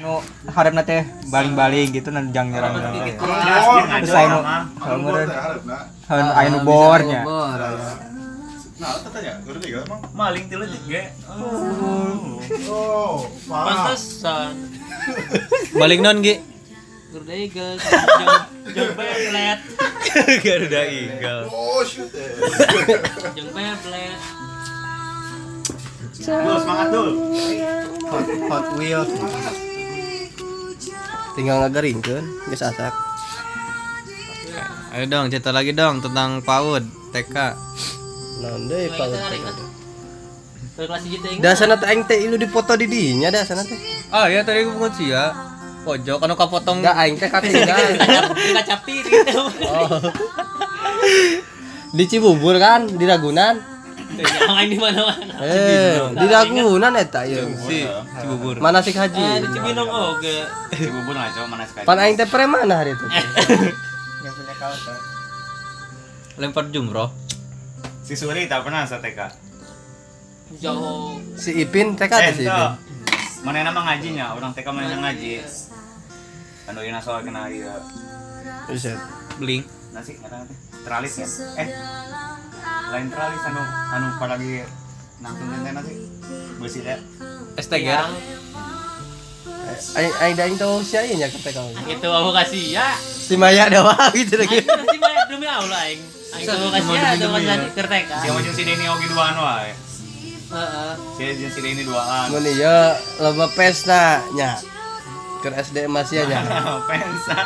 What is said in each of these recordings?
nu harap teh baling-baling gitu nan jang nyerang terus aya nu meureun haeun aya nu bornya Bor. Nah, tanya, udah tiga emang. Maling tilu juga. Oh, parah. Pantesan. Balik non Gi. Garuda Eagle. Jong Beyblade. Garuda Eagle. Oh, shoot. Jong Beyblade. Dul, semangat dul. Hot, hot Wheels. Tinggal ngagaringkeun geus asak. Ayo dong cerita lagi dong tentang PAUD TK. Naon deui kan. Hiji teh. Dasana teh aing teh ilu dipoto di dinya dasana teh. Ah ya tadi gue pengen sih ya. Pojok anu kapotong. Enggak aing teh katinggal. Kaca piring gitu. Oh. Di Cibubur kan, di Ragunan. Jangan di mana-mana. Eh, di Ragunan eta ieu. si Cibubur. Mana sih Eh, haji? di Cibinong oge. bubur ngaco mana sekali Pan aing teh preman hari itu. yang punya kaos kan. Lempar jumroh. Si Suri tak pernah sa TK. Jauh. Si Ipin teh Eh, si. Ipin. Mana nama ngajinya? Orang TK mana ngaji. Anu ina soal kena ieu. Buset. Bling. Nasi kata teh. Teralis ya? Eh. Lain teralis anu anu pada lagi nangtung teh nasi. Beusi teh. STG. Aing aing da aing tahu si aing nya kata kau. itu aku kasih ya. Si Maya doang gitu lagi. Nanti mah demi Allah aing. Aing tuh kasih ya, tuh kasih kerteka. Si jeung si Deni oge duaan wae. Heeh. Si si Deni duaan. Mun ieu loba pesna nya. Keur SD masih nya. Pensa.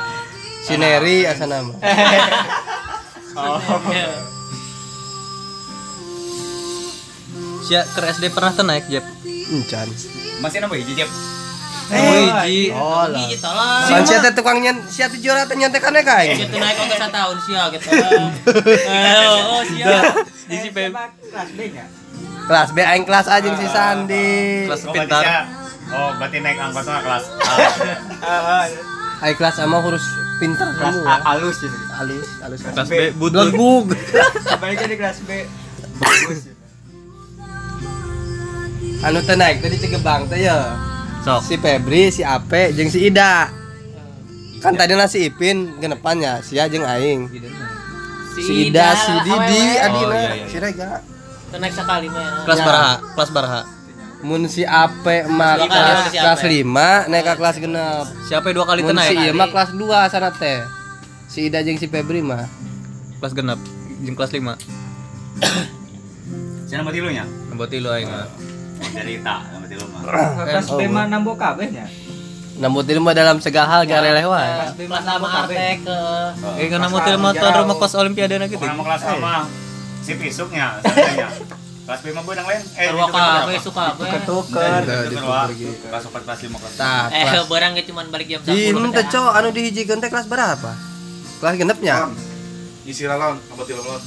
Sineri asa nama. Oh. Sia ke SD pernah tuh naik Jep. Encan. Masih nambah hiji Jep. Wiji. Oh lah. Gigi tolong. Pan sia teh tukang nyen sia teh teh. Gitu naik sia gitu. Eh, oh sia. Di si Pep. kelas B nya Kelas B aing kelas A jeung si Sandi. Kelas Oh, pintar. Oh, berarti naik angkotnya kelas A. Aing kelas A mah hurus pinter kelas kamu. A halus gitu Halus, halus. Kelas B butut. Bug. sebaliknya di kelas B bagus Anu teh naik tadi Cigebang teh ya. Sok. Si Febri, si Ape, jeung si Ida. Kan tadi si Ipin genepannya, sia jeung aing. Si Ida, si Didi. Adina, iya, iya, si Rega. Tuh naik sekali mah. ya. Kelas Ya. baraha, kelas baraha. Mun si Ape mah kelas, si kelas Ape. 5 naik ke kelas genep. Siapa yang dua kali si naik? ieu mah kelas 2 sana teh. Si Ida jeung si Febri mah. Kelas genap. Jeung kelas 5. Si nama tilunya? Nembot tilu aing mah. Cerita nama tilu mah. kelas B mah nambo kabeh nya Namun itu mah dalam segala hal gak B mah Kelas nambo sama kabeh Artek ke Eh kan nama tilu mah tuan rumah kos olimpiade na gitu. Nama kelas A mah si Pisuknya, sananya. Kelas B mah beunang lain. Eh, itu berapa? kabeh suka apa? ketuker Itu Udah, berapa? dituker Kelas 4 kelas 5 kelas. Tah, Eh, kelas. barang ge cuman balik jam 10. Di teh cok anu dihijikeun teh kelas berapa? Kelas genepnya. Isi lawan, apa tilu lawan?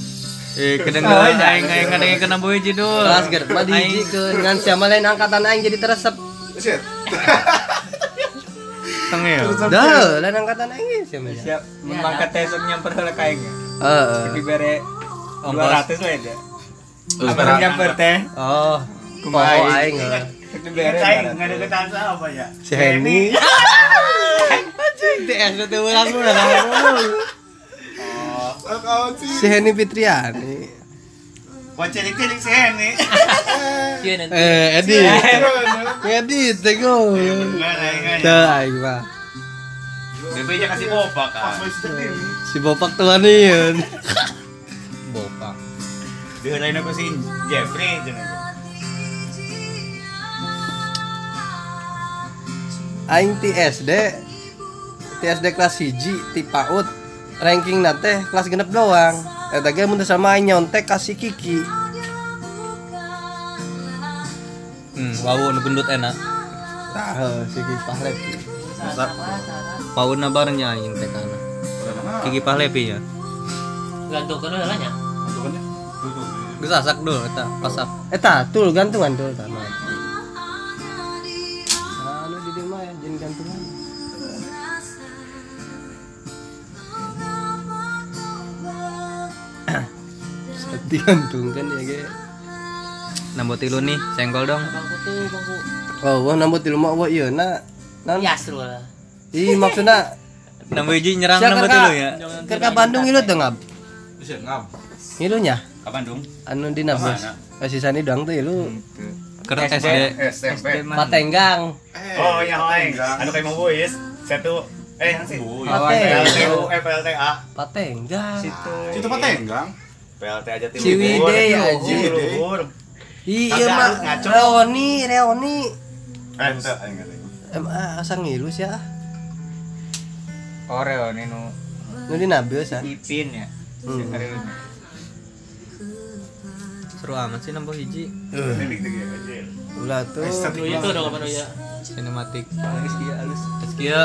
Eh kedengeran aing aing kadang kena boy hiji dul. Kelas genep mah ngan siapa lain angkatan aing jadi teresep. Shit. Tengil. Dah, lain angkatan aing siapa ya? siap mangkat tesuk nyamper heula ka aing Heeh. dibere Ongkos. 200 lah ya Abang nyamper teh Oh, Kumaha kumaha aing? dibere apa ya? Si Henny. Anjing teh ulang ulang. Si Henny Fitriani. Si Henny. Iya. Eh, Edi. Edi aing mah. Bebe aja kasih bopak kan. Si Bopak tuan ieu. Bopak. Aku si Jeffrey cenah. Aing ti SD ti SD kelas 1 ti PAUD ranking teh kelas genep doang eta ge mun sama nyontek kasih Kiki Hmm, wow nu gendut enak. tah si Kiki Pahlevi Paun na barengnya aing teh kana. Kiki Pahlevi ya. Gantung ke lah nya. Geus asak dulu eta pasak. eta tul gantungan tul digantungkan ya ge Nambot tilu nih, senggol dong. Bangku tuh, bangku. oh wah nambut di rumah wah ieu na Non. Yasrul lah. Ih maksudnya Nambah hiji nyerang nambah Kak? dulu ya. Keur ka Bandung ilu teu ngab. Bisa ngam. Ilunya Ke Bandung. anu dina bus. Kasih sani doang tuh ilu Keur SD. SMP. Patenggang. Oh iya, Teng. Anu kayak mau boys. Satu eh yang sih. Pateng. PLTU, eh PLTA. Patenggang. Situ mah tenggang. PLT aja tilu Ciwide ya anjing. Iya mah ngaco. Reoni, Reoni. Ente anjing. ngilu sih ngilus ya. Oh Reoni nu. Nu di Nabil sih. Ipin ya. Hmm. Seru amat sih nambah hiji. Eh. Ulah tuh. itu dong kapan ya? Sinematik. Alus kia alus. Alus kia.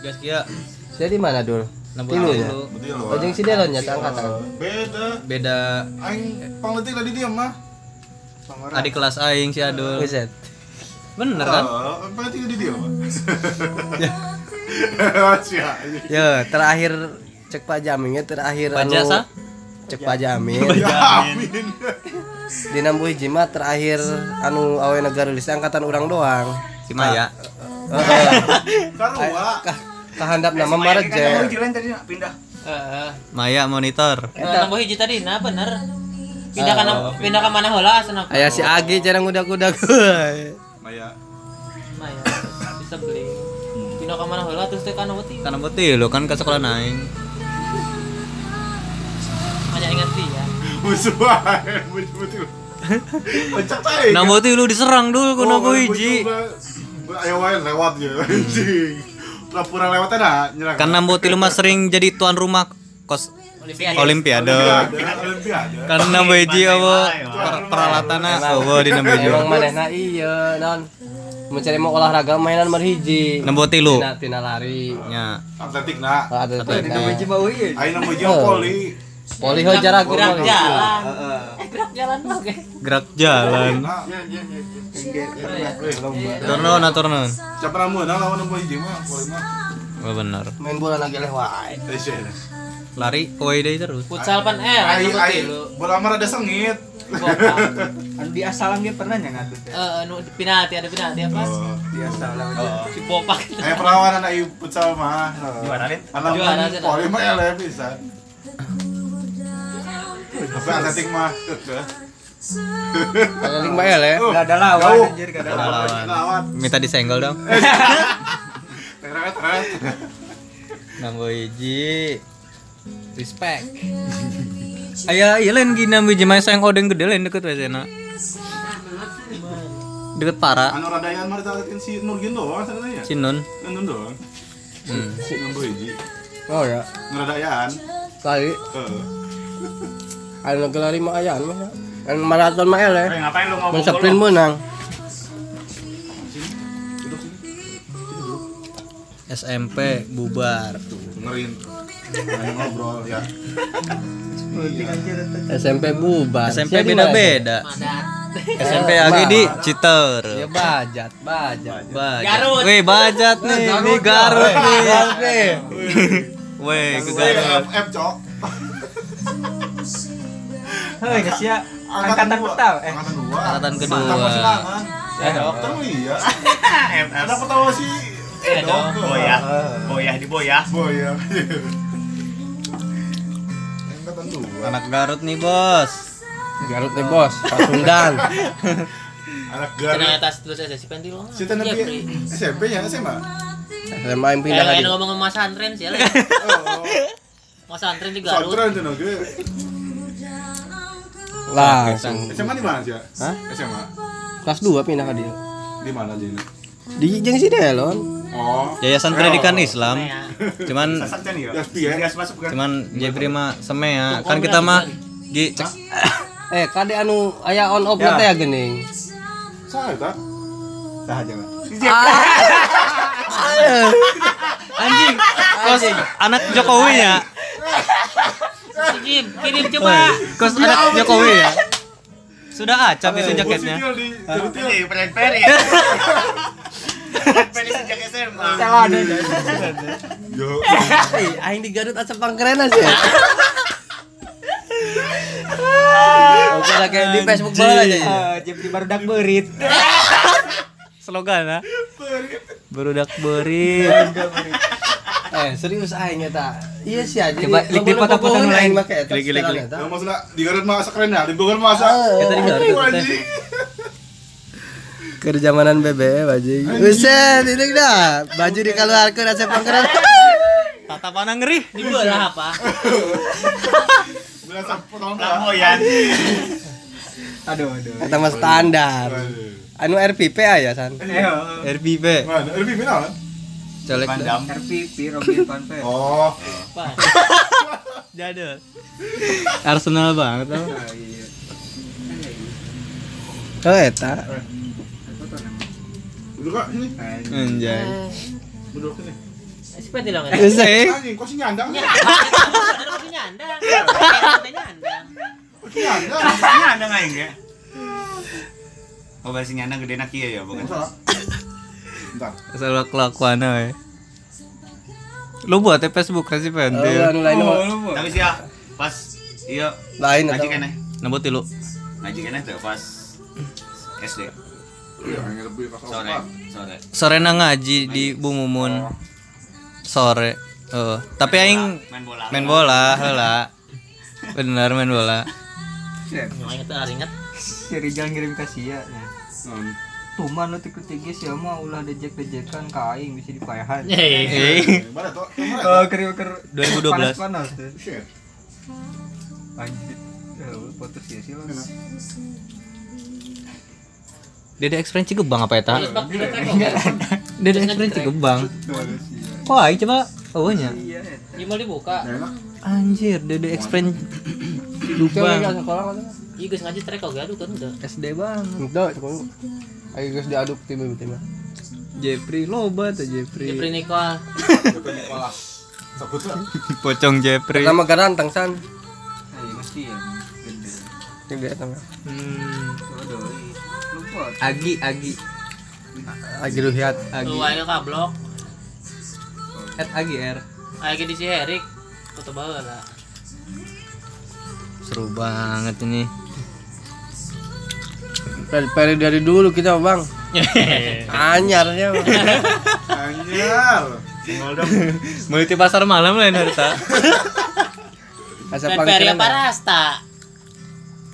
Gas kia. Jadi mana dulu? tilu ya? ojung ya. si delon ya angkatan beda. Beda. Aing pangletik tadi diam mah. Adik kelas aing si adul. Reset. bener kan? Oh, pangletik tadi diam. Ya. ya. Terakhir cek pak jaminnya terakhir anu sa? cek pak jamin. Di enam buih jima terakhir anu awe negara angkatan orang doang. Si Maya. Ah. Oh, oh. Karena Kah kahandap nama Kan Mareje. jalan tadi nak pindah. Heeh. Maya monitor. Eta nambah hiji tadi nah bener. Pindah ka pindah ka mana heula asna. Aya si Agi jarang udah-udah. Maya. Maya bisa beli. Pindah ka mana heula terus teh kana beuti. Karena betul lo kan ke sekolah naing. Hanya ingat dia. Musuh ae, betul. Pencak tai. Nah betul lu diserang dulu ku Oh, hiji. Ayo wae lewat ya anjing. Pura-pura lewat ada nyerang. Kan nambah lu mah sering jadi tuan rumah kos Olimpiade. olimpiade. Olimpiade. Nambah hiji apa per- peralatanna oh di nambah hiji. Emang manehna iya non. Mencari mau olahraga mainan marhiji. Nambah tilu. Tina, tina lari. Nya. Atletik nak. Ada Atletik. tina. Ayo nama jeung poli. Poli ho jarak gerak jalan. Eh gerak jalan oke. Gerak jalan. Turun turun. Siapa namun nah lawan nama hiji mah mah. Oh benar. Main bola lagi leh wae. Eh. Lari away day terus. Futsal pan eh Ai ai bola mah ada sengit. Anu di asalam dia pernah nya ngadut ya. Eh anu penalti ada penalti apa? Oh. Di asalam aja. Si Bopak. Aya perlawanan ai futsal mah. Gimana, Lin? Alam Juara poli mah eleh pisan. Tapi atletik mah Paling bae le. Enggak ada lawan Jauh. anjir, enggak ada Ada lawan. lawan. Lawan. Minta disenggol dong. Teret teret. Nambah hiji. Respect. Aya ieu lain gini nambah hiji main sayang odeng gede lain deket we cenah. Deket para. Anu radayan mah ditalekin si Nurgin doang sebenarnya. Cinun. Nunun doang. Hmm. Ngambo hiji. Oh ya. Ngeradayaan. Kali Heeh. anu gelari mah aya mah. Anu maraton mah eleh. Eh, ngapain lu ngomong menang. SMP bubar. Dengerin. Ayo ngobrol ya. SMP bubar. SMP di beda-beda. SMP lagi di Citer. Ya bajat, bajat. Bajat. Garut. Weh, bajat nih. Ini Garut nih. Garut nih. Weh, ke Garut. FF cok. Geus ya. Angkatan pertama eh. Angkatan dua. Angkatan kedua. Mantap silangan. Ya dok. Dokter iya. Ada pertama si Eh dok. Boyah. Boyah di boyah. Boy ya. Angkatan dua. Anak Garut nih, Bos. Garut nih bos, Pasundan. Anak Garut. atas terus aja si Pentil. Si Tanah Jeffrey. SMP ya SMA. SMA yang Eh, pindah lagi. ngomong mas antren sih, lain. Oh. Mas antren di Garut. Sontren tuh Langsung. SMA di mana sih? Hah? SMA. Kelas 2 pindah ke dia. Di mana ini? Di jeung si Delon. Oh. Yayasan Pendidikan Islam. Ya. Cuman Sasak kan ya? Ya, ya. Gas masuk kan? cuman Jepri mah seme ya. Kan kita mah cek Eh, kade anu aya on off Ya. teh ya geuning. Sah eta. Sah aja, Pak. anjing. Kos anak Jokowi ya. Si Jim, kirim coba. Kos anak Jokowi ya. Sudah acap itu jaketnya. Ini peren-peren ya. Peren sejak SMA. Celana aja. Yo. Aing di Garut asa pangkeren aja. Oke, kayak di Facebook bola aja. ya. Eh, Jepri baru dak beurit. slogan ah. Berudak berit. Eh, serius aing eta. Iya sih aja. Coba lik di foto-foto nu lain. make eta. Lik, lik, lik. eta. Ya maksudnya di Garut masa keren ya, di Bogor masa. Kita di Garut, anjing. Kerjamanan BBM anjing. Buset, ini dah. Baju dikeluarkeun asa pangkeran. Tatapan ngeri. Di belah apa? Bilang sampai potong Flamboyan. Aduh, aduh. Eta mah standar. Anu RPP aya san. RPP. Mana? Lebih final kan? Colek. RPP Robin Van Persie. Oh? Jadul. Arsenal banget tau. Oh eta. duduk kak sini. Anjay. Duduk sini. Sepeda dong ya. Anjing, kok sih nyandang? Ada masih nyandang. Nyandang. Kok sih nyandang? Ada nggak yang kayak? Oh bahasa nyana gede nak iya ya bukan? Salah. Bentar. Asal kelakuan we. Lu buat ya Facebook kasih Oh, pentil. anu lain mah Tapi sih ya pas iya lain ngaji kene Nambut lu. ngaji kene tuh pas SD Iya, sore sore. Sore na ngaji di Bumumun. Sore. Oh, tapi aing main bola. main bola heula. Bener main bola. Ah, inget. Si Rijal ngirim ke Sia nya. Hmm. Tuman lo tiku tiga sih mah ulah dejek-dejekan ka aing bisa dipayahan. Hehehe. Eh. Mana tuh? Oh, keur keur 2012. Panas tuh. Shit. Anjir. Ya, foto sih sih Dede Express Cigebang apa eta? Terus bak juga trek. Dede Express Cigebang. Wah, aing coba eueuhnya. Gimana dibuka? Nggak enak. Anjir, Dede Express Cigebang. mana? Iya ngaji trek kok gaduh kan udah. SD banget. Itu sekolah. Ayo geus diaduk tim tim. Jeffrey loba tuh Jeffrey. Jepri Nicole. Depan Nicholas. Sebut lah. Pocong Jeffrey. Pertama garantang san. Ayo mesti ya. Gede. Gede eta mah. Hmm. Agi, Agi, Lagi ruhiat. Agi. Tuh ayo kablok. At Agi R. Ayo di si Erik. Foto bawa lah. Seru banget ini. Dari, dari, dari dulu kita bang. Anyarnya. Bang. Anjir. Multi pasar malam lain harta. Asa Dan Peri rasta?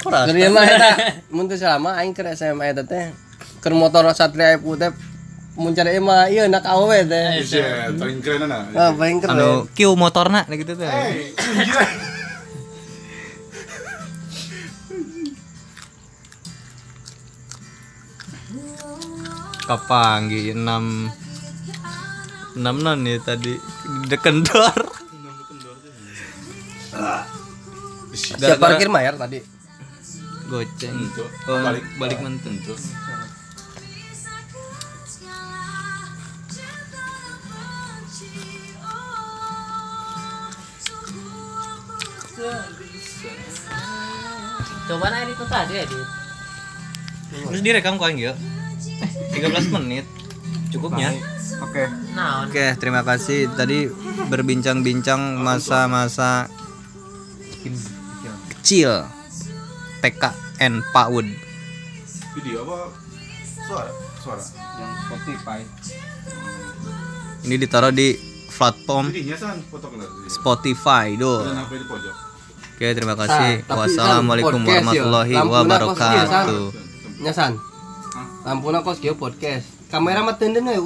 Dari mah eta mun teu selama aing keur SMA eta teh keur motor Satria Epu teh mun cari mah ieu nak awewe teh. Shit, paling keren ana. Ah paling keren. Anu Q motorna gitu tuh. Gila. Kapanggi 6 6 non ya tadi di kendor. Siap parkir mayar tadi. Goceng. Oh, Balik. balik menteng. Coba nah itu tadi edit. Terus direkam kok enggak? Eh, 13 menit. Cukupnya. Oke. Naon? Oke, terima kasih tadi berbincang-bincang masa-masa kecil PKN PAUD. Video apa? Suara? Suara. Yang Spotify. Ini ditaruh di platform kelar. Spotify do. Oke, terima kasih. Ah, Wassalamualaikum kan warahmatullahi wabarakatuh. Nyasan. Ampunan kos geopodcast. Kamera mah tenden ya,